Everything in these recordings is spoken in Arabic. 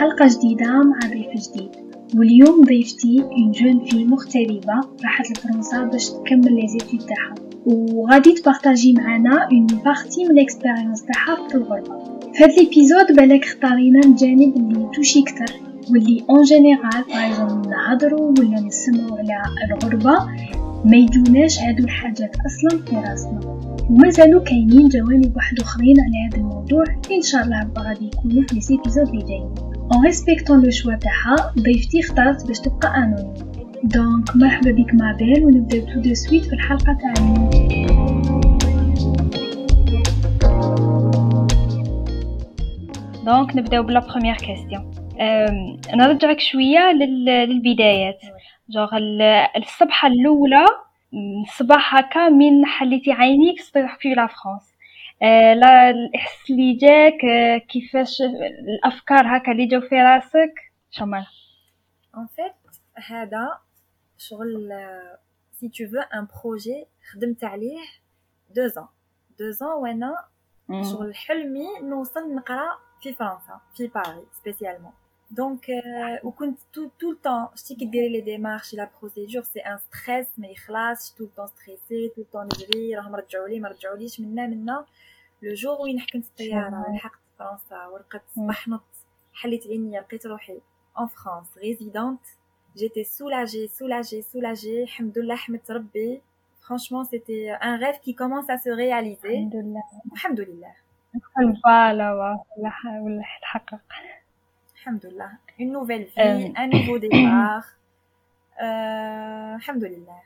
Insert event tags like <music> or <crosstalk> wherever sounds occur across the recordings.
حلقة جديدة مع ضيف جديد. واليوم ضيفتي une jeune fille مغتربة راحت لفرنسا باش تكمل les études تاعها. وغادي ت partager معنا une partie من ال expérience تاعها في الغربة. في هذا ال épisode بالك اختارينا الجانب اللي touche كتر واللي en général par نهضروا ولا نسمعوا على الغربة ما يجوناش هادو الحاجات أصلا في راسنا. ومازالوا كاينين جوانب واحد آخرين على هذا الموضوع إن شاء الله غادي يكونوا في les épisodes اللي جايين en respectant le choix تاعها ضيفتي اختارت باش تبقى anonyme donc مرحبا بك مابيل ونبداو tout de suite في الحلقة تاعنا donc نبداو ب la première question نرجعك شوية للبدايات جوغ الصبحه الاولى الصباح هكا من حليتي عينيك في la France لا الإحساس اللي جاك آه كيفاش الأفكار هكا اللي جاو في راسك؟ شمال en fait هذا شغل c'était pour un projet خدمت عليه deux ans deux ans وأنا شغل حلمي نوصل نقرا في فرنسا في باريس spécialement donc وكنت tout tout le temps شتي كي ديري les démarches la procédure c'est un stress ما يخلصش tout le temps stressée tout le temps نجري راهم رجعوا لي ما رجعوليش منا منا لو جور وين حكمت الطياره لحقت فرنسا ورقت صباح نط حليت عيني لقيت روحي en France résidente. J'étais soulagée soulagée soulagée. الحمد لله حمدت ربي franchement c'était un rêve qui commence à se réaliser. الحمد لله الحمد لله فوالا ولا تحقق الحمد لله. Une nouvelle vie un nouveau <coughs> départ. Euh, الحمد لله.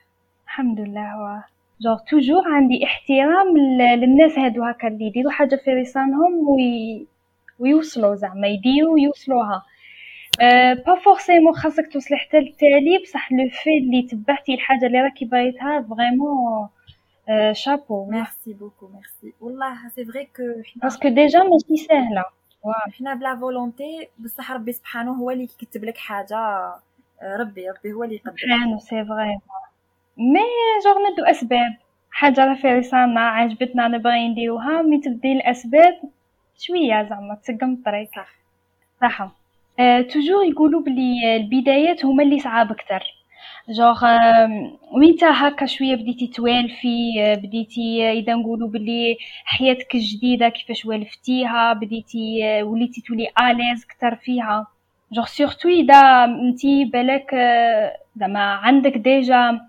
الحمد لله. هو genre toujours عندي احترام للناس هادو هكا اللي يديروا حاجة في رسانهم وي... ويوصلوا زعما يديروا ويوصلوها. أه pas forcément خاصك توصلي حتى للتالي بصح le fait اللي تبعتي الحاجة اللي راكي باغيتها vraiment chapeau merci beaucoup merci والله c'est vrai que parce que déjà ماشي سهله حنا ب la volonté بصح ربي سبحانه هو اللي كيكتب لك حاجة ربي ربي هو اللي يقدر. سبحانه c'est vrai mais genre نديرو أسباب. حاجة راه في راسنا عجبتنا نبغي نديروها. mais تبدي الأسباب شوية زعما تسقم الطريق. صح. صح أه toujours يقولوا بلي البدايات هما اللي صعاب أكثر. جوغ وين هكا شوية بديتي توالفي بديتي اذا نقولوا بلي حياتك الجديده كيفاش والفتيها بديتي وليتي تولي à l'aise أكثر فيها genre surtout اذا انتي بالك زعما عندك déjà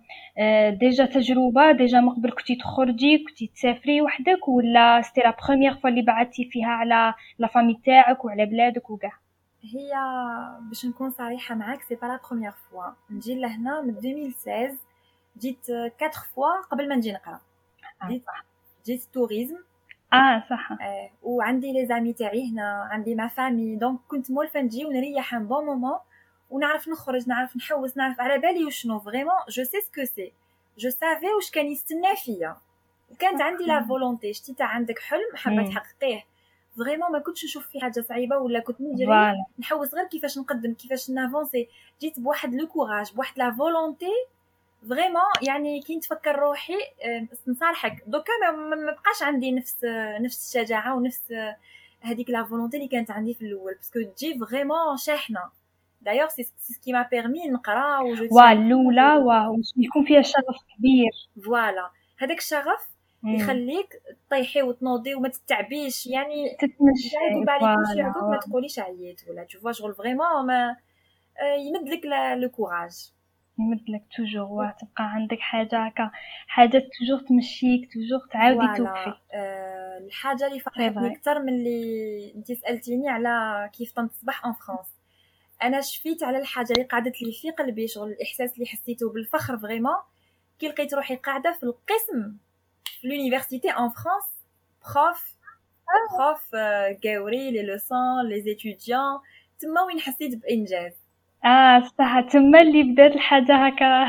déjà تجربه déjà من قبل كنتي تخرجي كنتي تسافري وحدك ولا c'était la première fois اللي بعدتي فيها على la famille تاعك وعلى بلادك وكاع هي باش نكون صريحة معاك c'est pas la première fois نجي لهنا من 2016 جيت 4 فوا قبل ما نجي نقرأ. جيت جيت tourisme آه صح. آه وعندي les amis تاعي هنا عندي ma famille donc كنت مولفة نجي ونريح un bon moment ونعرف نخرج نعرف نحوس نعرف على بالي وشنو. vraiment je sais ce que c'est je savais واش كان يستنى فيا. وكانت عندي la volonté شتي تاع عندك حلم حابه تحققيه vraiment ما كنتش نشوف فيه حاجة صعيبه ولا كنت نجري نحوس غير كيفاش نقدم كيفاش ن avancer جيت بواحد le courage بواحد la volonté vraiment يعني كي نتفكر روحي نصالحك دوكا ما بقاش عندي نفس نفس الشجاعه ونفس هذيك la volonté اللي كانت عندي في الأول parce que تجي vraiment شاحنه d'ailleurs c'est ce qui m'a permis نقرا و وا الاولى ويكون فيها شغف كبير voilà هذاك الشغف يخليك تطيحي وتنوضي وما تتعبيش. يعني تتمشي. يقول عليك يعقوب ما تقوليش عييت ولا تشوفوا شغل vraiment ما يمد لك le courage يمد لك toujours واه تبقى عندك حاجة هكا حاجة toujours تمشيك toujours تعاودي توقفي. أه الحاجة اللي فرحتني أكثر من اللي انت سألتيني على كيف تنتصبح en France أنا شفيت على الحاجة اللي قعدت لي في قلبي شغل الإحساس اللي حسيته بالفخر vraiment كي لقيت روحي قاعدة في القسم l'université en France prof prof قاوري les leçons les étudiants تما وين حسيت بإنجاز؟ آه صح تما اللي بدات الحاجة هكا.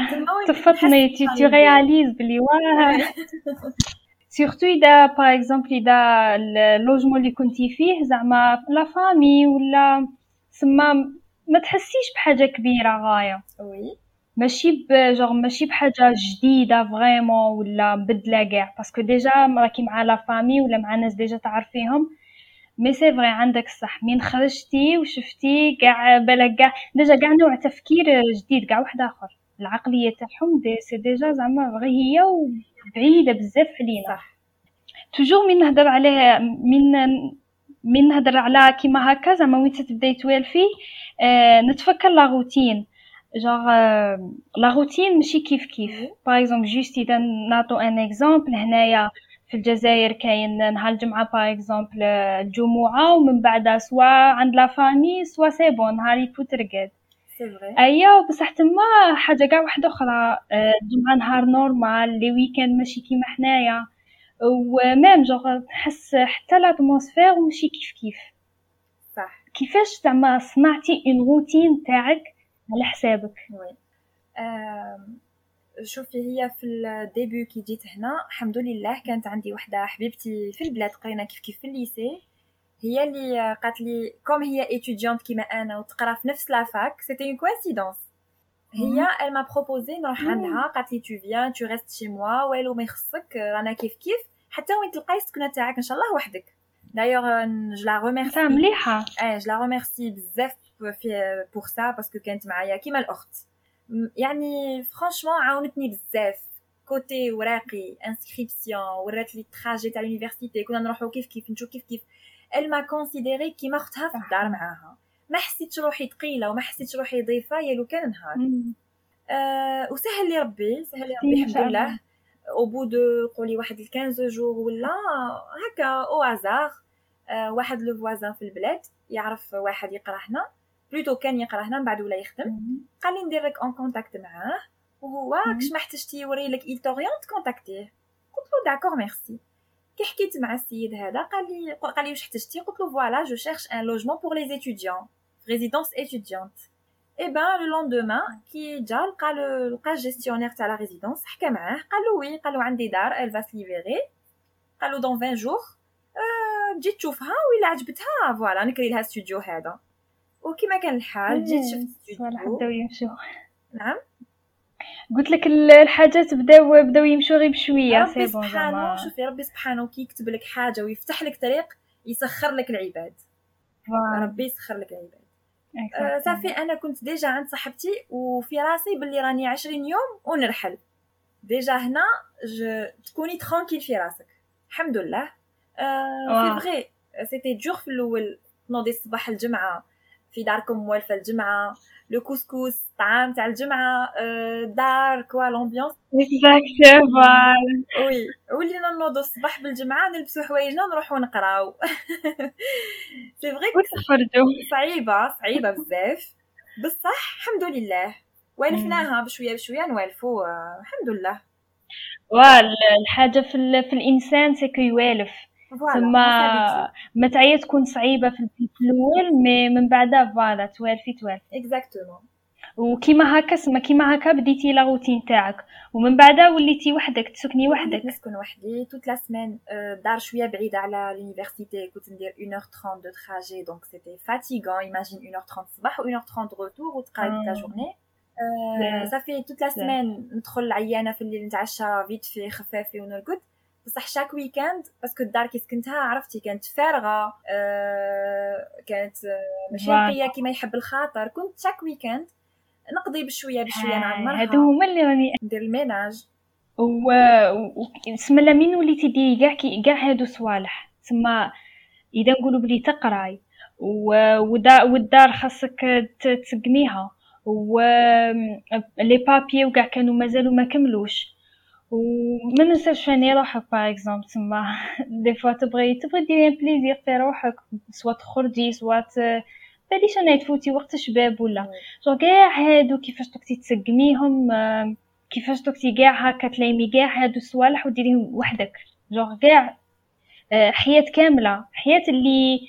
تفطني tu tu réalises بلي واه. <laughs> surtout إذا par exemple إذا ال logement اللي كنتي فيه زعما la famille ولا سما ما تحسيش بحاجة كبيرة غاية. وي ماشي بجوغ ماشي بحاجة جديدة vraiment ولا بدله كاع parce que déjà راكي مع la famille ولا مع ناس déjà تعرفيهم. mais c'est vrai عندك الصح. من خرجتي وشفتي كاع بالك كاع déjà كاع نوع تفكير جديد كاع واحد آخر. العقلية تاعهم دي c'est déjà زعما غير هي وبعيدة بزاف علينا. صح. toujours من نهضر عليه من من نهضر على كيما هكا زعما وين تبداي توالفي آه نتفكر la routine genre la routine ماشي كيف كيف par exemple juste اذا نعطو un exemple هنايا في الجزائر كاين نهار الجمعه par exemple الجمعه ومن بعدها soit عند la famille soit c'est bon نهار يفوت رقاد ايوا بصح تما حاجة كاع واحدة أخرى الجمعه نهار normal les week-ends ماشي كيما حنايا وميم جوغ نحس حتى l'atmosphère ماشي كيف كيف صح كيفاش زعما صنعتي une routine تاعك على حسابك. oui. شوفي هي في ال début كي جيت هنا الحمد لله كانت عندي وحدة حبيبتي في البلاد قرينا كيف كيف في ال lycée. هي اللي قالت لي comme هي étudiante كيما أنا وتقرا في نفس la fac c'était une coïncidence هي elle m'a proposé نروح عندها قالت لي tu viens tu restes chez moi والو ما يخصك رانا كيف كيف حتى وين تلقاي السكنة تاعك إن شاء الله وحدك. d'ailleurs je la remercie مليحه آه je la remercie بزاف في pour ça parce que كانت معايا كيما الاخت يعني franchement عاونتني بزاف côté وراقي inscription ورات لي trajet تاع l'université كنا نروحو كيف كيف نشوف كيف كيف elle m'a considérée كيما اختها في الدار معاها ما حسيتش روحي ثقيله وما حسيتش روحي ضيفه يا لو كان نهار آه وسهل لي ربي سهل لي ربي الحمد لله au bout de قولي واحد 15 jours ولا هكا au hasard آه واحد le voisin في البلاد يعرف واحد يقرأ هنا. plutôt كان يقرأ هنا من بعد ولا يخدم قال لي ندير لك un contact معاه. وهو كش ما احتجتي يوري لك il t'oriente contacte يه قلت له d'accord merci كي حكيت مع السيد هذا قال لي قال لي واش احتجتي؟ قلت له voilà je cherche un logement pour les étudiants résidence étudiante et ben le lendemain كي جا لقى لقى ال gestionnaire تاع la résidence حكى معاه. قال له oui قال له عندي دار elle va se libérer قال له dans 20 jours تجي تشوفها وإلا عجبتها voilà نكري لها ستوديو هذا. وكما كان الحال جيت شفت ستوديو بداو يمشوا نعم. قلت لك الحاجات بداو بداو يمشوا غير بشوية ربي سبحانه شوفي ربي سبحانه كي يكتب لك حاجة ويفتح لك طريق يسخر لك العباد. ربي يسخر لك العباد. آه صافي أنا كنت déjà عند صاحبتي وفي راسي باللي راني عشرين يوم ونرحل. déjà هنا تكوني tranquille في راسك. الحمد لله. c'est vrai c'était dur في الأول تنوضي الصباح الجمعه في داركم موالفه الجمعه le couscous طعام تاع الجمعه دار quoi l'ambiance oui ولينا نوضو الصباح بالجمعه نلبسو حوايجنا نروحو نقراو c'est وتخرجوا صعيبه صعيبه بزاف بصح الحمد لله والفناها بشويه بشويه نوالفو الحمد لله والحاجة في, في الانسان سكو يوالف ثم ما تعيا تكون صعيبة في الأول mais من بعدها voilà توالفي توالفي exactement وكيما هكا سما كيما هكا بديتي la routine تاعك. ومن بعدها وليتي وحدك تسكني وحدك. نسكن وحدي toute la semaine دار شوية بعيده على l'université كنت ندير 1h30 de trajet donc c'était fatigant imagine 1h30 الصباح و 1h30 retour وتقراي la. journée صافي toute la. semaine ندخل عيانة في الليل نتعشى vite في خفافي ونرقد بصح chaque week-end parce que الدار كي سكنتها عرفتي كانت فارغة آه كانت ماشي نقية كيما يحب الخاطر. كنت chaque week-end نقضي بشوية بشوية نعمرها هادو هما اللي راني ندير ال ménage. و تسمى لا من وليتي ديري؟ كاع كاع هادو صوالح. تسمى إذا نقولوا بلي تقراي. والدار خاصك تسقميها. و لي بابي وكاع كانوا مازالوا ما كملوش. وما ننساش راني روحك باغ اكزومبل تما. <laughs> دي فوا تبغي تبغي ديري بليزير في روحك سوا تخرجي سوا باليش أنا تفوتي وقت شباب ولا. جو كاع هادو كيفاش دوكتي تسقميهم كيفاش دوكتي كاع هكا تلايمي كاع هادو الصوالح وديريهم وحدك. جو كاع حياة كاملة. حياة اللي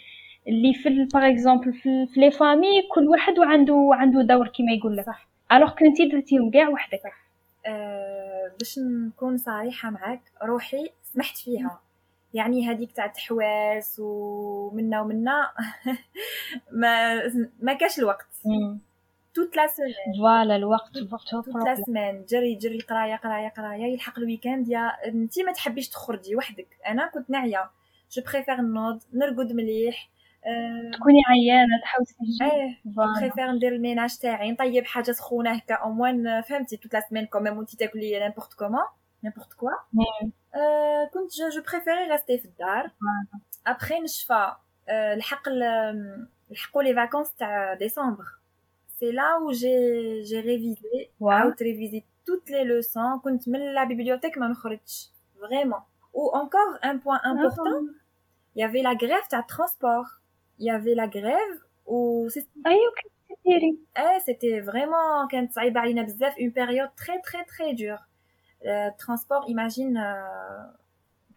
اللي في باغ اكزومبل في, لي فامي كل واحد وعنده عنده دور كيما يقول لك. صح. الوغ كنتي درتيهم كاع وحدك. صح. أه باش نكون صريحة معاك روحي سمحت فيها. يعني هذيك تاع تحواس ومنا ومنا <laughs> ما ما كاش الوقت. toute la semaine voilà الوقت الوقت toute la semaine جري جري قراية قراية قراية. يلحق ال week-end يا انت ما تحبيش تخرجي وحدك. أنا كنت عيانة je préfère نوض نرقد مليح. تكوني عيانة تحوسي إيه préfère ندير ال ménage تاعي نطيب حاجة سخونة هكا au moins فهمتي toute la semaine quand même وانت تاكلي n'importe comment n'importe quoi كنت je préférais rester في الدار. ابخي نشفى. الحق لحقوا les vacances تاع ديسمبر c'est là و j'ai j'ai révisé عاودت révisé toutes les leçons كنت من la bibliothèque ما نخرجش. vraiment و encore un point important. il y avait la grève تاع transport. Il y avait la grève ou ايوا كنت ديري eh c'était vraiment كانت صعيبه علينا بزاف une période très très très dure. Euh, transport imagine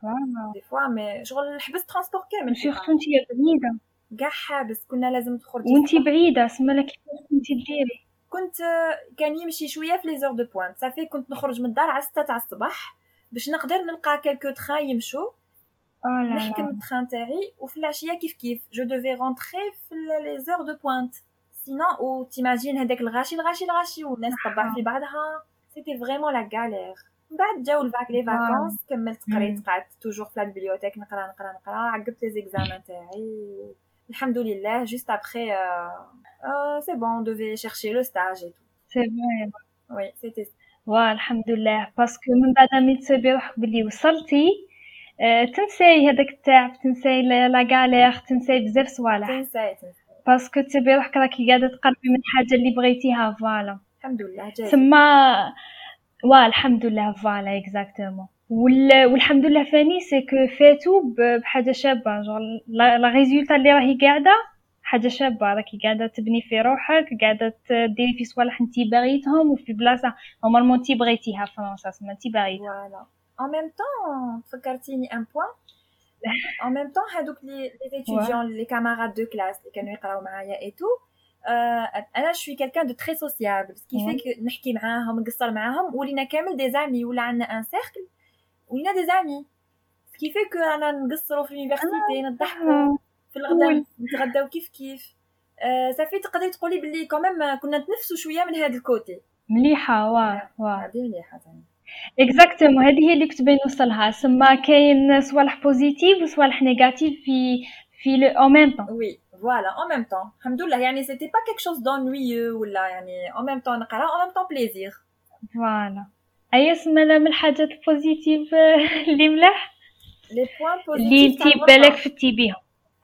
voilà des fois mais شغل حبست transport كامل surtout انتي بعيده كاع حابس كنا لازم تخرج وانتي بعيده سما كيفاش كنتي ديري كنت كان يمشي شوية في les heures de pointe صافي كنت نخرج من الدار على 6 تاع الصباح باش نقدر نلقى quelques trains يمشوا نحكم ال train تاعي وفي العشيه كيف كيف je devais rentrer في les heures de pointe sinon et t'imagines هذاك الغاشي الغاشي الغاشي والناس طبع في بعضها c'était vraiment la galère من بعد جاو ال fac les vacances كملت قريت قعدت toujours في ال bibliothèque نقرا نقرا نقرا عقبت les examens تاعي الحمد لله juste après euh, euh, c'est bon on devait chercher le stage et tout. c'est vrai oui c'était واه الحمد لله parce que من بعد ملي تصيبي روحك بلي وصلتي آه، تنساي هذاك التعب تنساي la galère تنساي بزاف صوالح تنساي تنساي parce que تبي روحك راكي قاعدة تقربي من الحاجة اللي بغيتيها voilà الحمد لله جاي تما واه الحمد لله voilà exactement وال... والحمد لله فاني c'est que فاتو بحاجه شابه genre le résultat اللي راهي قاعدة حاجة شابه راكي قاعدة تبني في روحك قاعدة ديري في صوالح انت باغيتهم وفي بلاصه normalement انت بغيتيها فرنسا سما انت باغيتها en même temps فكرتيني un point. <laughs> En même temps هادوك les étudiants les camarades de classe اللي كانوا يقراو معايا et tout أنا شوي sociable ce qui Ouais. fait que نحكي معاهم نقصر معاهم ولينا كامل des amis ولا عندنا un cercle ولينا des amis. Ce qui fait que أنا نقصروا في ال université نضحكوا آه، في الغدا cool. نتغداو كيف كيف صافي تقدري تقولي بلي كمان كنا نتنفسوا شوية من هذا ال côté مليحه واه واه مليحه ثاني exactement هذه هي اللي كنت باغي نوصلها سما كاين صوالح positifs وصوالح négatifs في في لو أو ميم طون oui voilà en même temps. الحمد لله يعني c'était pas quelque chose d'ennuyeux ولا يعني en même temps نقرا en même temps plaisir. voilà اي لا من الحاجات ال positives اللي ملاح les points اللي positifs انتي تاع بالك. فتي بيهم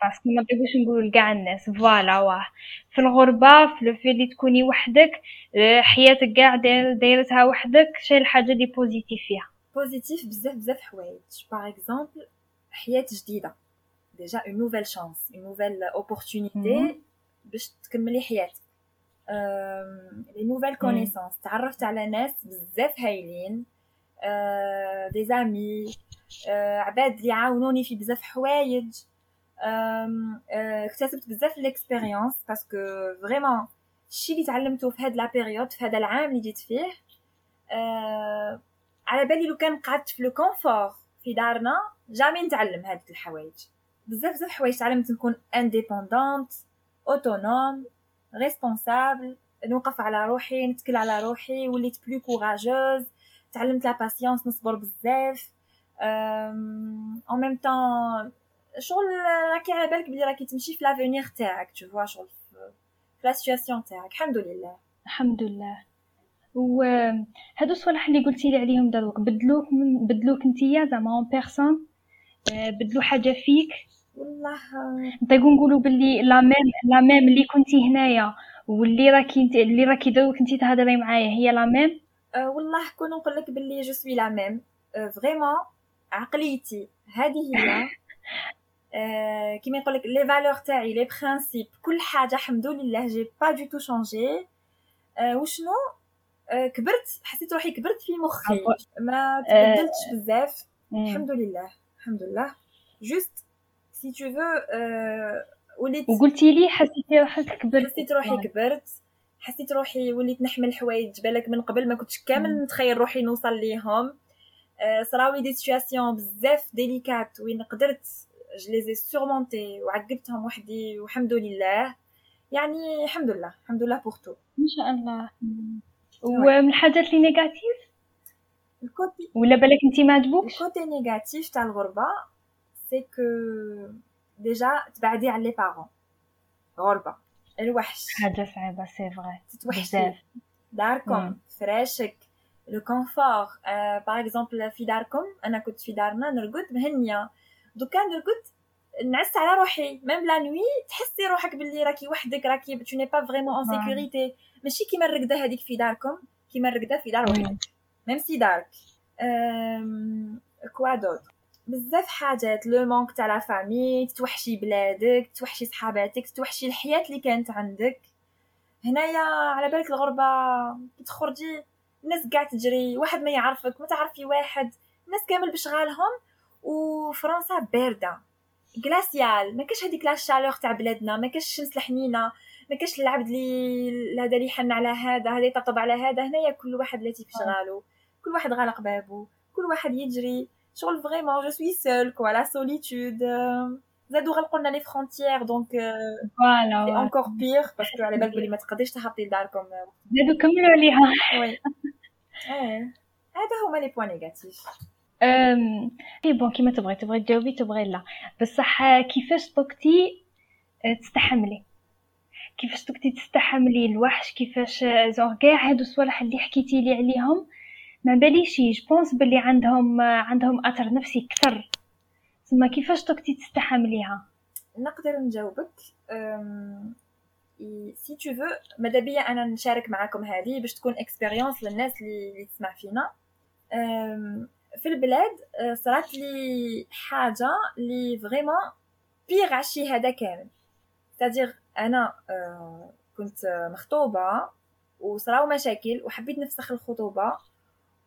parce que ما بغيتش نقول لكاع الناس voilà واه في الغربه في لو في اللي تكوني وحدك حياتك كاع داير- دايرتها وحدك شي الحاجة اللي positive فيها positif بزاف بزاف حوايج par exemple حياه جديده déjà une nouvelle chance une nouvelle opportunité. باش تكملي حياتك les nouvelles connaissances تعرفت على ناس بزاف هايلين des amis عباد اللي عاونوني في بزاف حوايج اكتسبت بزاف l'expérience parce que vraiment الشيء اللي تعلمته في هاد la période في هذا العام اللي جيت فيه آه، على بالي لو كان قعدت في le confort في دارنا jamais نتعلم هاد الحوايج. بزاف بزاف حوايج تعلمت نكون indépendante autonome responsable نوقف على روحي نتكل على روحي وليت plus courageuse تعلمت la patience نصبر بزاف. en même temps شغل راكي على بالك بلي راكي تمشي في l'avenir تاعك tu vois شغل في la situation تاعك الحمد لله الحمد لله وهادو الصوالح اللي قلتي لي عليهم دروك بدلوك من بدلوك نتيا زعما en personne بدلو حاجة فيك والله نطيقو نقولوا باللي la même la même اللي كنتي هنايا واللي راكي اللي راكي دروك انتي تهضري معايا هي la même أه والله كون نقول لك باللي je suis la même vraiment عقليتي هذه هي أه كيما يقول لك les valeurs تاعي les principes كل حاجة الحمد لله j'ai pas du tout changé أه وشنو؟ أه كبرت حسيت روحي كبرت في مخي. ما تبدلتش بزاف. الحمد لله الحمد لله juste si tu veux وليت وقلتي لي حسيتي روحك كبرت. حسيت روحي كبرت. حسيت روحي وليت نحمل حوايج بالك من قبل ما كنتش كامل نتخيل روحي نوصل ليهم. آه، صراولي des situations بزاف délicates وين قدرت je les ai surmontées وعقبتهم وحدي والحمد لله. يعني الحمد لله الحمد لله pour tout ما شاء الله. ومن الحاجات اللي négatives ال côté ولا بالك أنتي ما عجبوكش؟ ال côté négatif تاع الغربة c'est que déjà تبعدي على les parents غربة. الوحش. حاجة صعيبه c'est vrai تتوحشي. داركم. فراشك le confort par exemple في داركم. أنا كنت في دارنا نرقد مهنيه دوكا نرقد نعس على روحي. même la nuit تحسي روحك باللي راكي وحدك راكي tu n'es pas vraiment en sécurité ماشي كيما الرقدة هذيك في داركم كيما الرقدة في دار وحدك. même si دارك. quoi d'autre بزاف حاجات. le manque تاع la famille تتوحشي بلادك تتوحشي صحاباتك تتوحشي الحياة اللي كانت عندك. هنايا على بالك الغربة تخرجي الناس قاعد تجري واحد ما يعرفك ما تعرفي واحد. الناس كامل بشغالهم وفرنسا باردة. glaciale ما كاش هذيك la chaleur تاع بلادنا ما كاش الشمس الحنينه ما كاش العبد اللي هذا اللي يحن على هذا هذا يطبطب على هذا. هنايا كل واحد التي في شغالو كل واحد غالق بابو كل واحد يجري. شغل فريمون جو سوي سول كوا لا سوليتود زادو غلقوا لنا لي فرونتيير دونك فوالا انكور بيغ باسكو على بالك بلي ما تقدريش تهبطي لداركم زادو كملوا عليها. وي <laughs> هذا هما لي بوان نيجاتيف اي بون كيما تبغي تبغي تجاوبي تبغي لا. بصح كيفاش طقتي تستحملي؟ كيفاش طقتي تستحملي الوحش؟ كيفاش زون كاع هادو الصوالح اللي حكيتي لي عليهم؟ ما باليش جبونس بلي عندهم عندهم أثر نفسي كثر ثم كيفاش طقتي تستحمليها؟ نقدر نجاوبك. سي تو فو ماذا بيا أنا نشارك معاكم هذه باش تكون اكسبيريونس للناس اللي تسمع فينا. في البلاد صرات لي حاجة اللي فريمون بيغ عشي هذا كامل. تادير أنا كنت مخطوبة وصراو مشاكل وحبيت نفسخ الخطوبة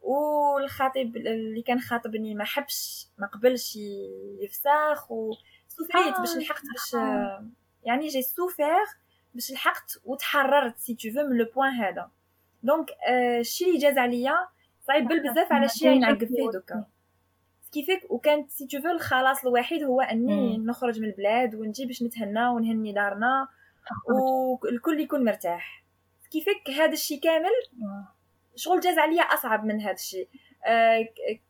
والخطيب اللي كان خاطبني ما حبش ما قبلش يفسخ وسوفريت باش لحقت باش يعني جي سوفير باش لحقت وتحررت سي تو فو من لو بوين هذا. دونك الشيء اللي جاز عليا صعيب بزاف على شيء نعقب فيه دوكا. كيفك وكانت سي تو الخلاص الوحيد هو أني نخرج من البلاد ونجي باش نتهنى ونهني دارنا والكل يكون مرتاح. كيفك هذا الشيء كامل شغل جاز عليا أصعب من هذا الشيء.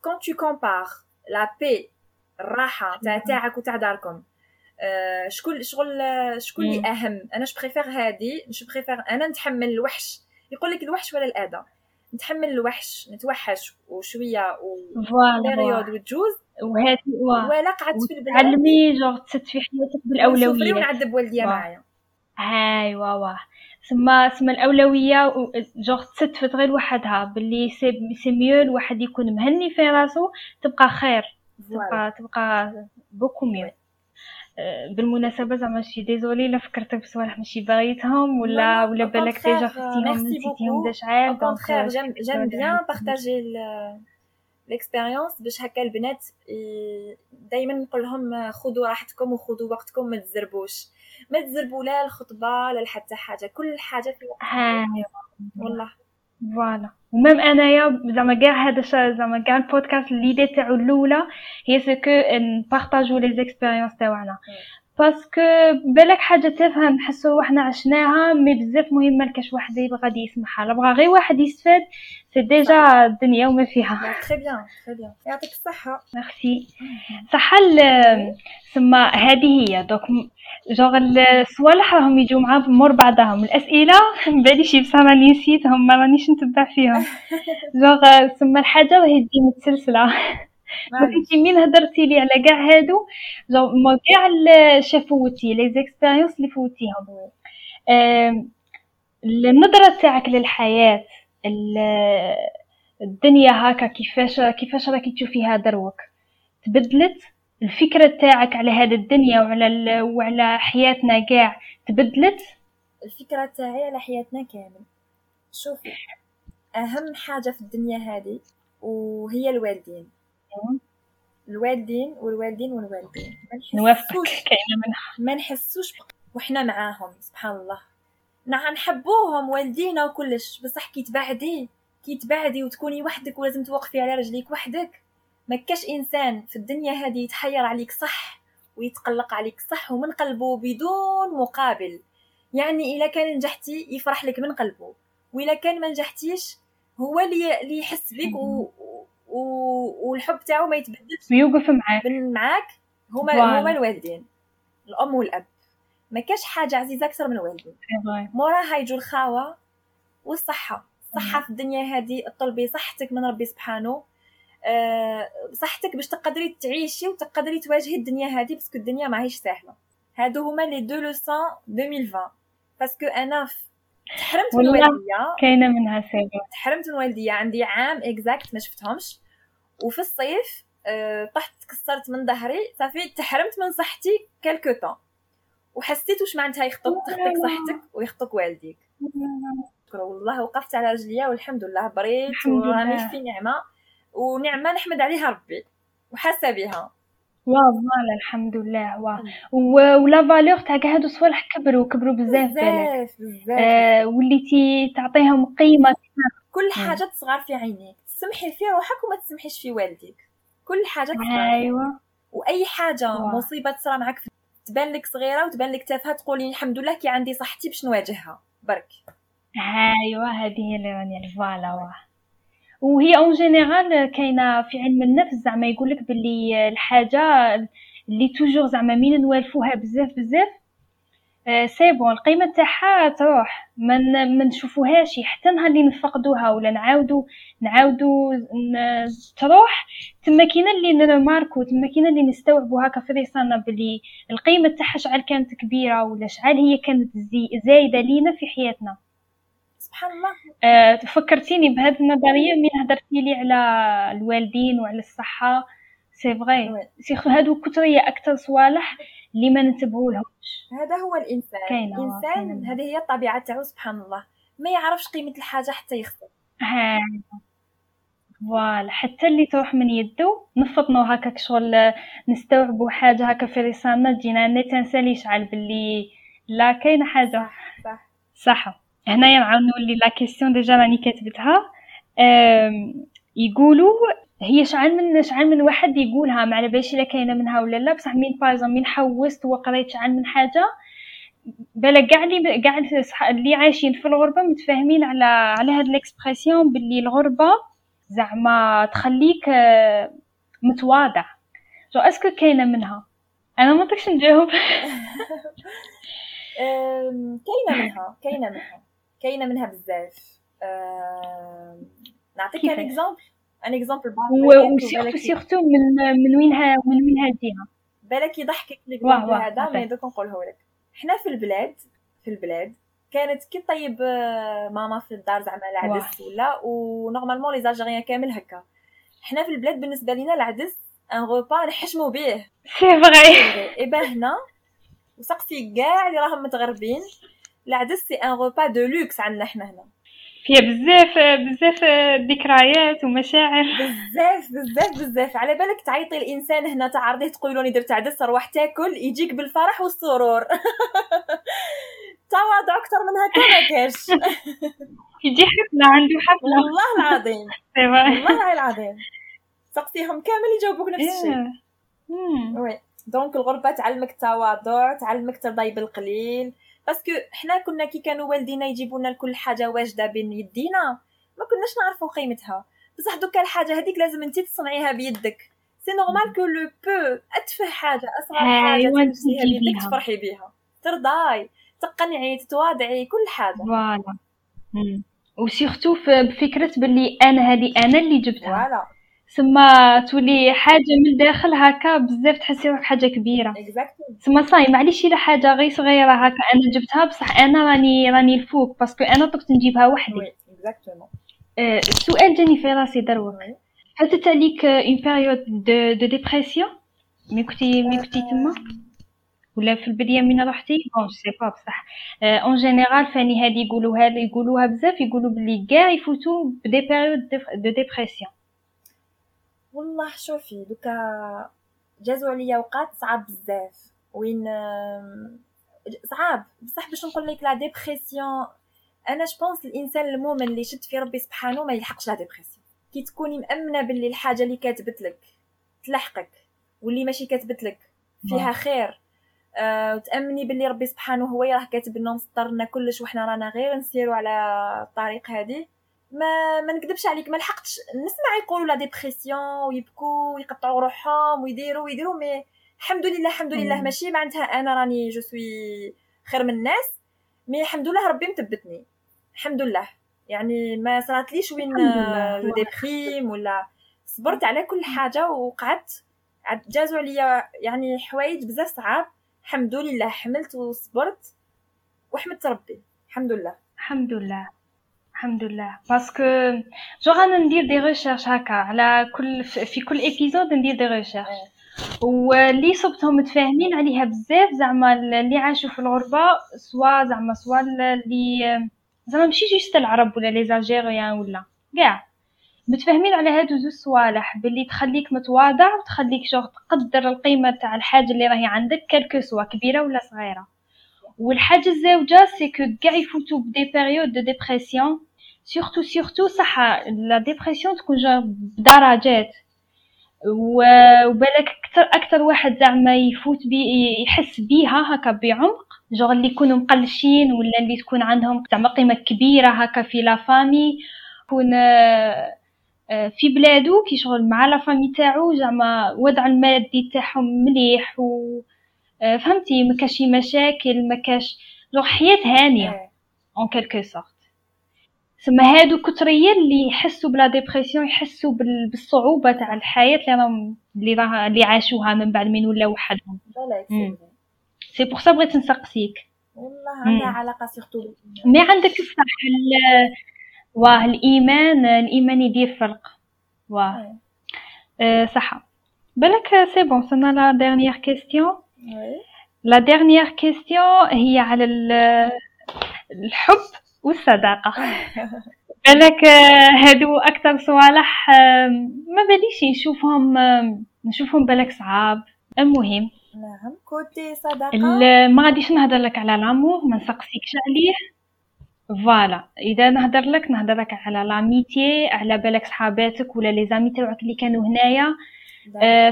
كون تو كومبار لا بي الراحة تاع تاعك وتاع داركم شكون شغل شكون اللي أهم؟ أنا جو بريفير هادي جو بريفير أنا نتحمل الوحش. يقول لك الوحش ولا الأذى. نتحمل الوحش نتوحش وشوية و بيريود وتجوز. وهاتي ولا قعدت في البلاد. تعلمي جوغ تسد في حياتك بالأولوية. ونعذب والديا معايا. هاي واه سما سما الأولوية جوغ تستفد غير وحدها. باللي سي سي ميو الواحد يكون مهني في راسو تبقى خير. تبقى تبقى بوكو ميو بالمناسبة زعما شي ديزولي لا فكرتك بصوالح ماشي باغيتهم ولا ولا بالك ديجا خفتيهم نسيتيهم دا شعال دونك جيم بيان بارطاجي ليكسبيريونس باش هكا البنات دائما نقول لهم خذوا راحتكم وخذوا وقتكم ما تزربوش. ما تزربوا لا الخطبة لا حتى حاجة. كل حاجة في وقتها والله. فوالا وميم انايا زعما كاع هذا زعما كاع البودكاست ليدي تاعو الاولى هي سكو نبارطاجو لي زيكسبيريونس تاعنا باسكو بالك حاجة تافهه نحسو وحنا عشناها مي بزاف مهمه لكاش واحد غادي يسمعها لا بغا غير واحد يستفاد سي ديجا الدنيا وما فيها. تري بيان تري بيان يعطيك الصحة. ميرسي. صح سما هذه هي. دوك جوغ الصوالح راهم يجوا مع مور بعضهم الأسئلة <laughs> بعدي شي بصح راني نسيتهم ما رانيش نتبع فيهم. <laughs> جوغ سما الحاجة راهي تجي متسلسلة. <laughs> كنتي مين هضرتي لي على كاع هادو؟ جوغ كاع شافوتي لي زيكسبيريونس اللي فوتيهم النظره تاعك للحياة الدنيا هكا كيفاش كيفاش راكي تشوفيها دروك تبدلت الفكرة تاعك على هذه الدنيا وعلى وعلى حياتنا كاع تبدلت؟ الفكرة تاعي على حياتنا كامل. شوفي أهم حاجة في الدنيا هذه وهي الوالدين. الوالدين والوالدين والوالدين. نوافقك كاينة منها. ما نحسوش وحنا معاهم سبحان الله. نعم نحبوهم والدينا وكلش. بصح كي تبعدي كي تبعدي وتكوني وحدك ولازم توقفي على رجليك وحدك. ما كاش إنسان في الدنيا هذه يتحير عليك صح ويتقلق عليك صح ومن قلبه بدون مقابل. يعني إلا كان نجحتي يفرح لك من قلبه وإلا كان ما نجحتيش هو اللي يحس بك و... والحب تاعو ما يتبدلش ويوقف معاك. معاك. هما هما الوالدين. الأم والأب. ما كاش حاجة عزيزة أكثر من الوالدين. موراها يجوا الخاوة والصحة. الصحه في الدنيا هذه طلبي صحتك من ربي سبحانه. أه صحتك باش تقدري تعيشي وتقدري تواجهي الدنيا هذه باسكو الدنيا ماهيش سهله هادو هما لي دو لوسون 2020 باسكو أنا تحرمت من الوالديه كاينة منها سيبا تحرمت من الوالديه عندي عام اكزاكت ما شفتهمش. وفي الصيف أه طحت تكسرت من ظهري. صافي تحرمت من صحتي كالكو طون وحسيت واش معناتها يخطب تخطيك صحتك ويخطوك والديك. والله وقفت على رجليا والحمد لله بريت وراني في نعمة. ونعمة نحمد عليها ربي. وحاسة بها. واه voilà الحمد لله واه و la valeur تاع كاع هادو الصوالح كبروا كبروا بزاف بزاف بزاف آه وليتي تعطيهم قيمه كل حاجة تصغر في عينيك تسمحي في روحك وما تسمحيش في والديك كل حاجة تصغر ايوا واي حاجة واه. مصيبه تصرى معك تبان لك صغيره وتبان لك تافهه تقولي الحمد لله كي عندي صحتي باش نواجهها برك ايوا هذه هي اللي راني فوالا وهي اون جينيرال كاينة في علم النفس زعما يقول لك باللي الحاجة اللي توجور زعما مين نوالفوها بزاف بزاف سي بون القيمة تاعها تروح. ما ما نشوفوهاش حتى نهار اللي نفقدوها ولا نعاودو نعاودو تروح تما كاينة اللي نماركو تما كاينة اللي نستوعبو هكا في رسالنا بلي القيمة تاعها شحال كانت كبيرة ولا شحال هي كانت زايدة لينا في حياتنا. سبحان الله. أه فكرتيني بهذه النظرية من هضرتي لي على الوالدين وعلى الصحة. سي فغي سيرتو هادو كثريه أكثر صوالح اللي ما ننتبهوا لهمش. هذا هو الإنسان. كينا الإنسان هذه هي الطبيعة تاعو سبحان الله. ما يعرفش قيمة الحاجة حتى يخسر. ها. فوالا. حتى اللي تروح من يدو نفطنو هكاك شغل نستوعبوا حاجة هكا في رسالنا تجينا ني تنسالي يشعل باللي لا كاينة حاجة. صح صح. هنايا نعاود نولي la question déjà راني كاتبتها. يقولوا هي شحال من شحال من واحد يقولها ما على باليش إلا كاينة منها ولا لا. بصح مين بارزون مين حوست وقريت شحال من حاجة. بلا كاع اللي كاع اللي عايشين في الغربة متفاهمين على على هاد l'expression باللي الغربة زعما تخليك آه، متواضع. je est-ce que كاينة منها؟ أنا ما نجاوب. <laughs> كاينة منها كاينة منها. كاينة منها بزاف. نعطيك un exemple un exemple و surtout surtout من من وين من وين هاديها بالك يضحكك ال exemple هذا ما دوك نقوله لك. حنا في البلاد في البلاد كانت كي طيب آه، ماما في الدار زعما العدس ولا و normalement les Algériens كامل هكا. حنا في البلاد بالنسبة لينا العدس un repas نحشمو به c'est vrai et bah هنا وسقسي كاع اللي راهم متغربين. العدس c'est un repas de luxe عندنا حنا هنا. فيها بزاف بزاف ذكريات ومشاعر. بزاف بزاف بزاف. على بالك تعيطي الإنسان هنا تعرضيه تقول لوني درت عدس روح تاكل يجيك بالفرح والسرور. <laughs> تواضع أكثر من هكا ما كاش <laughs> يجي حفلة عنده حفلة. والله العظيم. <laughs> والله العظيم. سقسيهم كامل يجاوبوك نفس الشيء. oui. donc الغربه تعلمك التواضع تعلمك ترضي بالقليل parce que حنا كنا كي كانوا والدينا يجيبوا لنا كل حاجة واجدة بين يدينا ما كناش نعرفوا قيمتها. بصح دوكا الحاجة هذيك لازم انت تصنعيها بيدك. c'est normal que le plus أتفه حاجة أصغر حاجة تمسيها بيدك تفرحي بيها. ترضاي تقنعي تتواضعي كل حاجة. فوالا. وسيرتو بفكرة باللي أنا هذه أنا اللي جبتها. voilà. سما تولي حاجة من داخل هكا بزاف تحسي روحك حاجة كبيرة. سما صاي معليش إلا حاجة غير صغيرة هكا أنا جبتها بصح أنا راني راني الفوق parce que أنا طقت نجيبها وحدي. السؤال جاني في راسي دروك فاتت عليك une période de de dépression مي كنتي مي كنتي تما؟ ولا في البداية من رحتي bon c'est pas بصح. en général فاني هادي يقولوها يقولوها بزاف يقولوا بلي كاع يفوتوا ب des périodes de dépression والله شوفي دوكا جازو عليا اوقات صعاب بزاف. وين صعاب. بصح باش نقول لك la dépression أنا je pense الإنسان المؤمن اللي شد في ربي سبحانه ما يلحقش la dépression كي تكوني مأمنة باللي الحاجة اللي كاتبت لك تلحقك واللي ماشي كاتبت لك فيها خير أه وتأمني باللي ربي سبحانه هو راه كاتب لنا مسطرنا كلش وحنا رانا غير نسيرو على الطريق هذه ما ما نكذبش عليك ما لحقتش. نسمع يقولوا la dépression ويبكوا ويقطعوا روحهم ويديروا ويديروا mais الحمد لله الحمد لله. ماشي معناتها أنا راني je suis خير من الناس mais الحمد لله ربي مثبتني. الحمد لله. يعني ما صراتليش وين déprime ولا صبرت على كل حاجة وقعدت جازوا عليا يعني حوايج بزاف صعاب. الحمد لله حملت وصبرت وحمدت ربي. الحمد لله. الحمد لله. الحمد لله parce que je أنا ندير des recherches هكا على كل في كل épisode ندير des recherches واللي صبتهم متفاهمين عليها بزاف زعما اللي عاشوا في الغربه سوا زعما سوا اللي زعما ماشي juste العرب ولا les Algériens ولا كاع متفاهمين على هادو زوج صوالح باللي تخليك متواضع وتخليك شغل تقدر القيمه تاع الحاجة اللي راهي عندك quelque soit كبيره ولا صغيره والحاجة الزوجه c'est que كاع يفوتوا ب des périodes de dépression surtout surtout صح la dépression تكون بدرجات وبالك أكثر أكثر واحد زعما يفوت بي يحس بيها هكا بعمق جوغ اللي يكونوا مقلشين ولا اللي تكون عندهم زعما قيمه كبيره هكا في la famille يكون في بلادو كي شغل مع la famille تاعو زعما وضع المادي تاعهم مليح و فهمتي ما كاش مشاكل ما كاش جوغ حياه هانيه en quelque sorte سما هادو كتريا اللي يحسوا ب la dépression يحسوا بالصعوبة تاع الحياة اللي راهم اللي راه اللي عاشوها من بعد من ولا وحدهم. c'est pour ça بغيت نسقسيك. والله عندها علاقة سيرتو مي عندك الصح واه الإيمان الإيمان يدير فرق. واه. أه صح بالك c'est bon سنا la dernière question la dernière question هي على الحب. والصداقة. <laughs> بالك هادو أكثر صوالح ما باليش نشوفهم نشوفهم بالك صعاب. المهم. نعم côté صداقة. ما غاديش نهضر لك على الأمور ما نسقسيكش عليه. voilà. إذا نهضر لك نهضر لك على l'amitié على بالك صحاباتك ولا les amis تاعك اللي كانوا هنايا.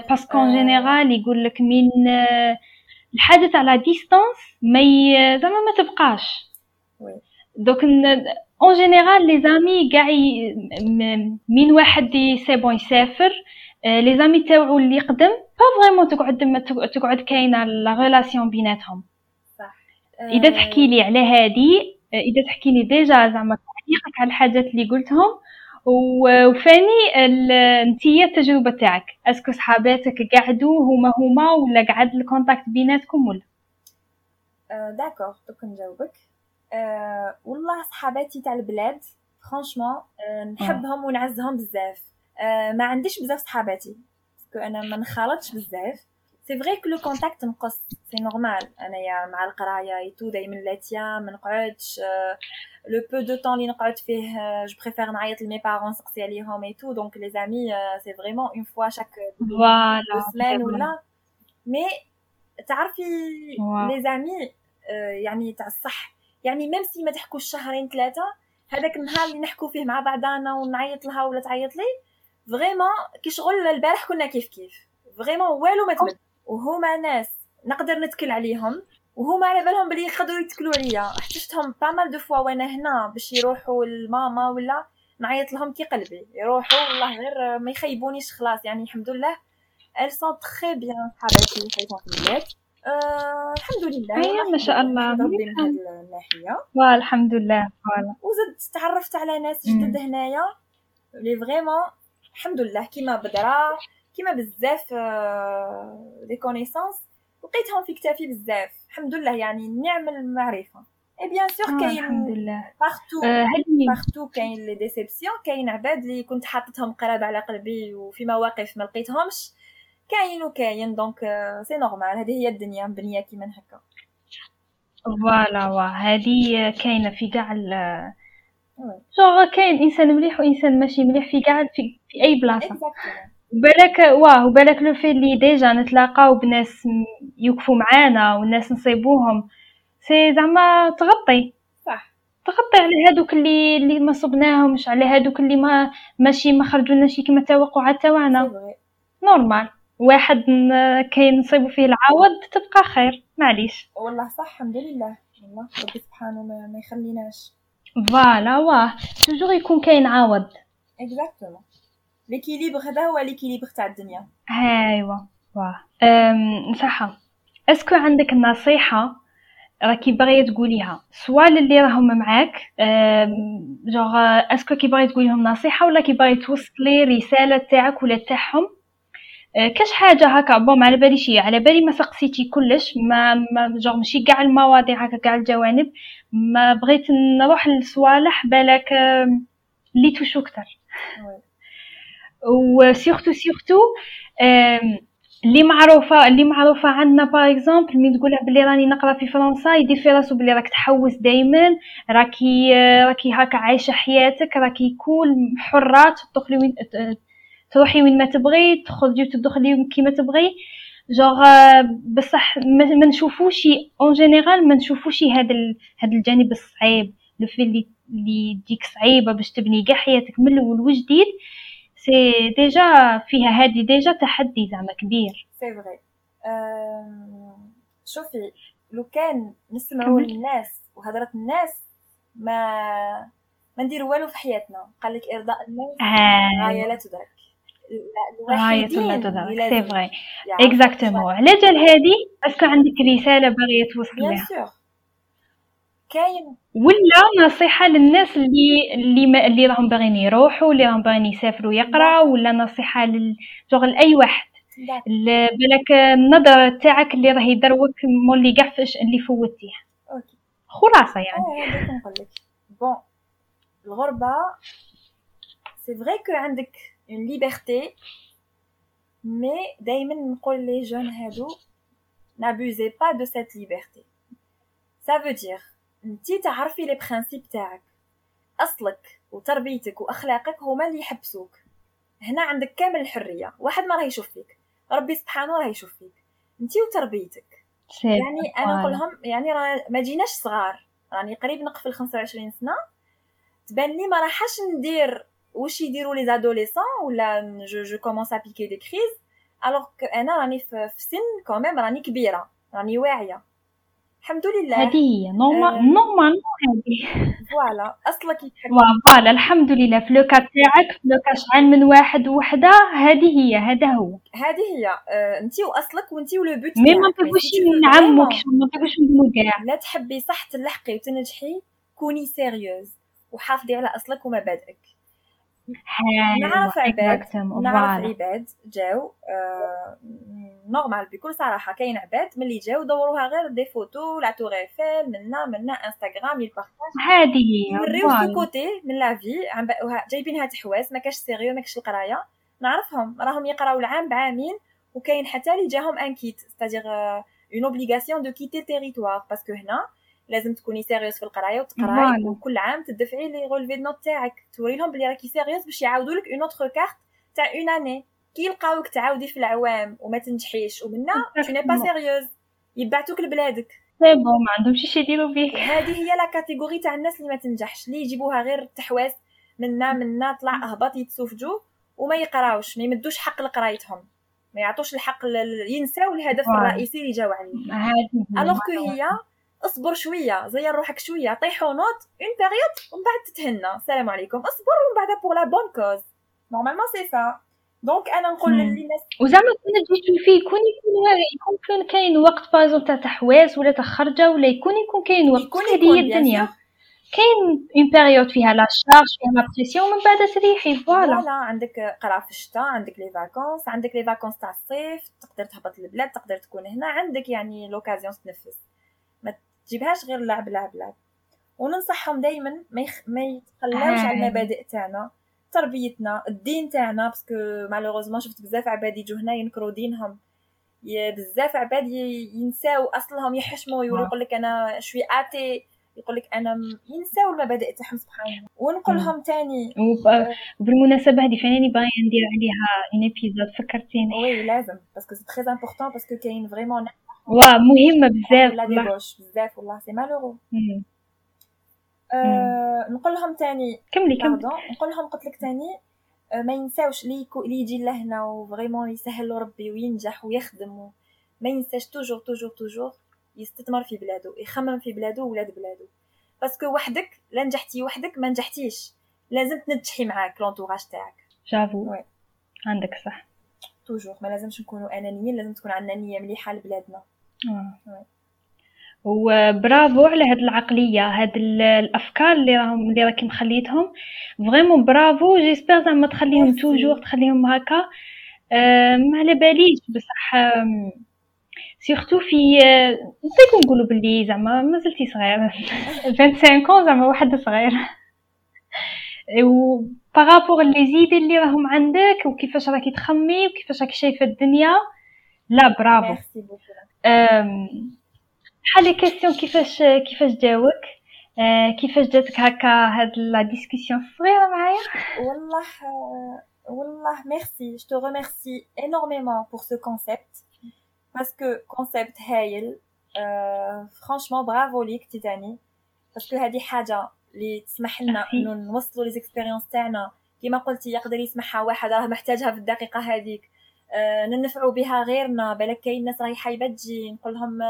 parce que en général يقول لك من أه الحاجة تاع la distance ما زعما ما تبقاش. donc en général les amis كاع من واحد c'est bon يسافر les amis تاوعو اللي قدم pas vraiment تقعد تقعد كاينة la relation بيناتهم صح اذا تحكي لي على هادي اذا تحكي لي déjà زعما تعليقك على الحاجات اللي قلتهم وفاني انتيا التجربه تاعك est-ce que صحاباتك قعدوا هما هما ولا قعد ال contact بيناتكم ولا d'accord دوك نجاوبك أه والله صحاباتي تاع البلاد franchement أه نحبهم ونعزهم بزاف. أه ما عنديش بزاف صحاباتي parce que أنا ما نخالطش بزاف. c'est vrai que le contact نقص c'est normal أنايا مع القراية et tout دايما لاتيا ما نقعدش. le peu de temps اللي نقعد فيه je préfère نعيط ل mes parents نسقسي عليهم et tout donc les amis c'est vraiment une fois chaque voilà semaine ولا mais تعرفي les amis يعني تاع الصح. يعني même si ما تحكوش شهرين ثلاثة هذاك النهار اللي نحكو فيه مع بعضانا ونعيط لها ولا تعيط لي vraiment كي شغل البارح كنا كيف كيف. vraiment والو ما تبدل. وهما ناس نقدر نتكل عليهم وهما على بالهم بلي يقدروا يتكلوا عليا. احتجتهم plein de fois وأنا هنا باش يروحوا لماما ولا نعيط لهم كي قلبي. يروحوا والله غير ما يخيبونيش خلاص يعني الحمد لله. Elles sont très bien حبايبي حيث أه الحمد لله. ايوا ما شاء الله ربي من هذه الناحيه والحمد لله voilà وزدت تعرفت على ناس جدد هنايا. لي vraiment الحمد لله. كيما بدرا كيما بزاف des connaissances لقيتهم في كتافي بزاف. الحمد لله يعني نعم المعرفة. et bien sûr كاين الحمد لله. partout partout كاين les déceptions كاين عباد اللي كنت حاطتهم قراب على قلبي وفي مواقف ما لقيتهمش. كاين وكاين donc c'est normal هذه هي الدنيا مبنيه كيما هكا. voilà وا. هذه كاينة في كاع جوغ كاين إنسان مليح وإنسان ماشي مليح في كاع في, في أي بلاصة. بالك واه وبالك le fait اللي déjà نتلاقاو بناس يوقفوا معانا والناس نصيبوهم c'est زعما تغطي. صح. تغطي على هادوك اللي اللي ما صبناهمش على هادوك اللي ما ماشي ما خرجوناش كيما توقعات تاعنا. normal واحد كاين نصيبو فيه العوض تبقى خير. معليش. والله صح الحمد لله. والله ربي سبحانه ما, ما يخليناش. voilà واه. toujours يكون كاين عوض. exactement l'équilibre هذا هو l'équilibre تاع الدنيا. ايوا واه. صح est-ce que عندك نصيحة؟ راكي باغية تقوليها. سواء للي راهم معاك genre est-ce que كي باغي تقوليهم نصيحة ولا كي باغي توصلي رسالة تاعك ولا تاعهم؟ كاش حاجة هكا bon على بالي شي على بالي ما سقسيتي كلش ما, ما جوغ ماشي كاع المواضيع هكا كاع الجوانب ما بغيت نروح لصوالح بالك اللي توشو أكثر و surtout surtout اللي معروفة اللي معروفة عندنا par exemple من تقولها بلي راني نقرا في فرنسا يدير في راسو بلي راك تحوس دائما راكي راكي هكا عايشة حياتك راكي cool حرة تدخلي وين تروحي وين ما تبغي تخرجي وتدخلي كيما تبغي. جوغ بصح ما نشوفوش en général ما نشوفوش هذا هذا الجانب الصعيب. le fait اللي اللي تجيك صعيبة باش تبني كاع حياتك من الأول وجديد. c'est déjà فيها هذه déjà تحدي زعما كبير. c'est vrai شوفي لو كان نسمعوا الناس وهضرة الناس ما ما ندير والو في حياتنا. قال لك إرضاء الناس آه. غايه لا تدرك تدرك c'est vrai exactement على جال هذه est-ce que عندك رسالة باغية توصليها كاين. ولا نصيحة للناس اللي اللي اللي راهم باغيين يروحوا اللي راهم باغيين يسافروا يقراوا ولا نصيحة للشغل لاي واحد. بالك النظره تاعك اللي راه يدروك مولي كاع اللي فوتيه. خلاصة يعني. آه نقول لك bon الغربة c'est vrai que عندك une liberté mais دائما نقول les jeunes هادو n'abusez pas de cette liberté. Ça veut dire انتي تعرفي les principes تاعك اصلك وتربيتك واخلاقك هما اللي يحبسوك هنا عندك كامل الحرية. واحد ما راه يشوف فيك. ربي سبحانه راه يشوف فيك. انتي وتربيتك. يعني أنا نقول لهم يعني راه ما جيناش صغار. راني قريب نقفل 25 سنة. تبان لي ما راحش ندير واش يديروا les adolescents ولا je je commence à piquer des crises alors أنا راني في سن quand même راني كبيره راني واعيه الحمد لله هذه هي normal normal هذه فوالا اصلك يتحكم فوالا الحمد لله في لوكا تاعك في لوكا شحال من واحد وحده هذه هي هذا هو هذه هي انت واصلك وانت ولو بوت مي ما نطيبوش نعمك ما نطيبوش نقولوا كاع لا تحبي صح تلحقي وتنجحي كوني سيريوز وحافظي على اصلك ومبادئك نعرف عباد نعرف عباد جاو آه نورمال بكل صراحة كاين عباد ملي جاو دوروها غير دي فوتو لا تور إيفيل منا منا إنستغرام يبارطاج هذه يوريو في كوتي من لا في جايبينها تحواس ما كاش sérieux ما كاش القراية. نعرفهم راهم يقراو العام بعامين وكاين حتى اللي جاهم un quitte c'est-à-dire une obligation de quitter territoire parce que هنا لازم تكوني sérieuse في القراية وتقراي وكل عام تدفعي les relevés de notes تاعك. توري لهم بلي راكي sérieuse باش يعاودوا لك une autre carte تاع une année كي يلقاوك تعاودي في العوام وما تنجحيش ومنا tu n'es pas sérieuse يبعتوك لبلادك. c'est bon ما عندهمش شي يديروا بيك <laughs> هذه هي la catégorie تاع الناس اللي ما تنجحش. اللي يجيبوها غير تحواس منا منا طلع اهبط يتسوفجوا وما يقراوش. ما يمدوش حق لقرايتهم. ما يعطوش الحق ينساو الهدف الرئيسي اللي جاو عليه. alors que هي اصبر شوية زير روحك شوية طيحوا نوت une période ومن بعد تتهنى. السلام عليكم. اصبر ومن بعد pour la bonne cause normalement c'est ça donc أنا نقول للناس وزعما كنا تجي فيه يكون يكون يكون كاين وقت بازون تاع تحواس ولا تاع خرجة ولا يكون يكون كاين وقت. هذه هي الدنيا؟ كاين une période فيها la charge فيها la pression ومن بعد تريحي voilà voilà عندك قرا في الشتاء عندك les vacances عندك les vacances تاع الصيف تقدر تهبط للبلاد تقدر تكون هنا عندك يعني l'occasion تنفس. ما تجيبهاش غير لعب لعب لعب. وننصحهم دائما ما, يخ... ما يتخلاوش على المبادئ تاعنا تربيتنا الدين تاعنا parce que malheureusement شفت بزاف عباد يجوا هنا ينكروا دينهم. بزاف عباد ينساو أصلهم يحشموا يقول لك أنا je suis athée يقول لك أنا ينساو المبادئ تاعهم سبحان الله. ونقول لهم ثاني وبالمناسبه هذه فاني باغي ندير عليها un épisode فكرتيني. oui لازم parce que c'est très important parce que كاين vraiment واه مهمه بزاف la débauche بزاف والله c'est malheureux أه نقول لهم ثاني كملي كملي. نقول لهم قلت لك ثاني أه ما ينساوش لي اللي يجي لهنا و vraiment يسهل ربي وينجح ويخدم ما ينساش toujours toujours toujours يستثمر في بلادو يخمم في بلادو وولاد بلادو parce que وحدك لا نجحتي وحدك ما نجحتيش. لازم تنجحي معاك l'entourage تاعك. j'avoue عندك صح. toujours ما لازمش نكونوا أنانيين لازم تكون عندنا نيه مليحة لبلادنا. آه. وبرافو على هاد العقلية هاد الأفكار اللي راهم اللي راكي مخليتهم. vraiment bravo j'espère زعما تخليهم toujours تخليهم هكا. ما على باليش بصح surtout في نطيقو نقولوا بلي زعما مازلتي صغير 25 زعما واحد صغير. و par rapport les idées اللي راهم عندك وكيفاش راكي تخمي وكيفاش راكي شايفة الدنيا. لا برافو. بحال les questions كيفاش كيفاش جاوك كيفاش جاتك هكا هاد la discussion الصغيره معايا والله والله merci je te remercie énormément pour ce concept parce que concept هايل franchement bravo ليك نتي تاني parce que هادي حاجة اللي تسمح لنا انه نوصلوا les expériences تاعنا كما قلتي يقدر يسمعها واحد راه محتاجها في الدقيقه هذيك آه ننفعوا بها غيرنا بالك كاين ناس راهي حايبة تجي نقول لهم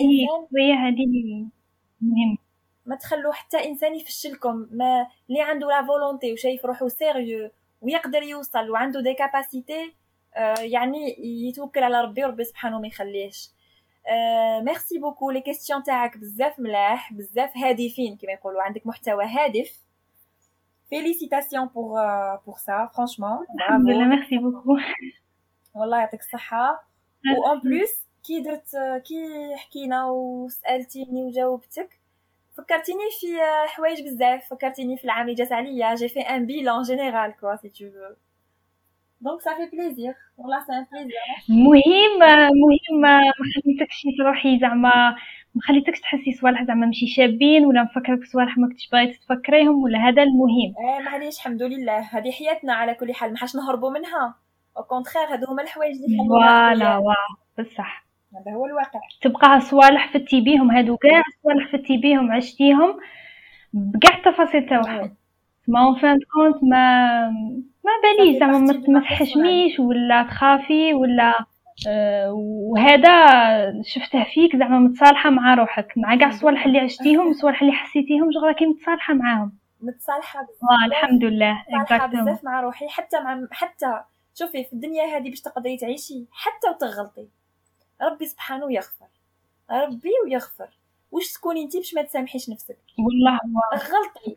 ايوا هي هذه مهم. ما تخلوا حتى إنسان يفشلكم. ما اللي عنده la volonté وشايف روحو sérieux ويقدر يوصل وعنده des capacités آه يعني يتوكل على ربي وربي سبحانه ما يخليهش. آه merci beaucoup les questions تاعك بزاف ملاح بزاف هادفين كما يقولوا. عندك محتوى هادف. félicitations pour pour ça franchement الحمد لله merci beaucoup والله يعطيك الصحه و plus كي درت كي حكينا وسالتيني وجاوبتك فكرتيني في حوايج بزاف فكرتيني في العام اللي جات عليا j'ai fait un bilan général quoi si tu veux donc ça fait plaisir والله c'est un plaisir مهم مهم ما خليتكش تروحي زعما ما خليتكش تحسي صوالح زعما ماشي شابين ولا مفكرك صوالح ما كنتش باغي تفكريهم ولا هذا المهم؟ إيه معليش الحمد لله. هذه حياتنا على كل حال ما حاش نهربوا منها. au contraire هادو هما الحوايج اللي voilà واه بصح. هذا هو الواقع. تبقى صوالح فتي بيهم هادو كاع صوالح فتي بيهم عشتيهم بكاع التفاصيل تاعهم. mais en fin de compte ما ما باليش زعما ما تحشميش ولا تخافي ولا وهذا شفته فيك زعما متصالحة مع روحك مع كاع الصوالح اللي عشتيهم الصوالح اللي حسيتيهم جو راكي متصالحة معاهم. متصالحة بزاف. الحمد لله متصالحة بزاف مع روحي حتى مع حتى شوفي في الدنيا هذه باش تقدري تعيشي حتى وتغلطي. ربي سبحانه يغفر ربي ويغفر. واش تكوني انت باش ما تسامحيش نفسك؟ والله غلطي.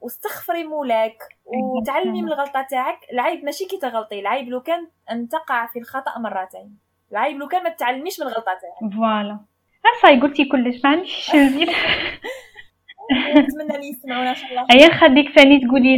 واستغفري مولاك وتعلمي من الغلطة تاعك. العيب ماشي كي تغلطي العيب لو كان أن تقع في الخطأ مرتين. العيب لو كان ما تتعلميش من الغلطة تاعك. فوالا. صاي قلتي كلش ما عنديش نزيد <laughs> نتمنى لي يسمعونا إن شاء الله. هيا نخليك ثاني تقولي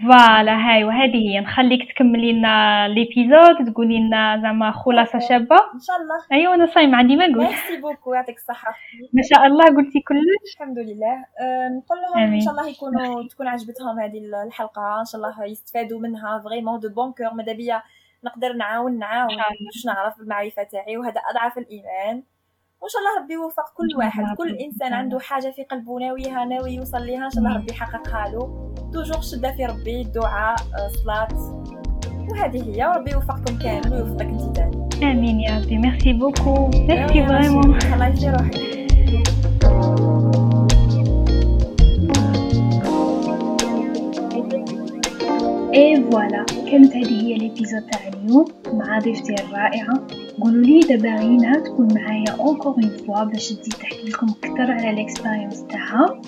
voilà هاي وهذه هي. نخليك تكملي لنا l'épisode تقولي لنا زعما خلاصة شابة. إن شاء الله. ايوا أنا ça y est ما عندي ما نقول merci beaucoup يعطيك الصحة. ما شاء الله قلتي كلش. الحمد لله. أه نقول لهم إن شاء الله يكونوا تكون عجبتهم هذه الحلقة. إن شاء الله يستفادوا منها vraiment de bon cœur ماذا بيا؟ نقدر نعاون نعاون. باش نعرف المعرفة تاعي. وهذا أضعف الإيمان. وإن شاء الله ربي يوفق كل واحد كل إنسان عنده حاجة في قلبه ناويها ناوي يوصل ليها إن شاء الله ربي يحققها له toujours شدة في ربي الدعاء الصلاة. وهذه هي وربي يوفقكم كامل ويوفقك انت ثاني آمين يا ربي. merci beaucoup merci vraiment الله يجزي روحك. et voilà كانت هذه هي l'épisode تاع اليوم مع ضيفتي الرائعه قولوا لي دابا غينا تكون معايا encore une fois باش تزيد تحكي لكم أكثر على l'expérience تاعها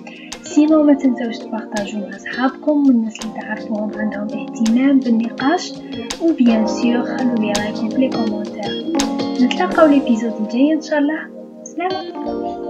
sinon ما تنساوش تبارطاجو مع صحابكم والناس اللي تعرفوهم عندهم اهتمام بالنقاش و bien sûr خلوا لي رايكم في les commentaires نتلاقاو l'épisode الجاي ان شاء الله سلام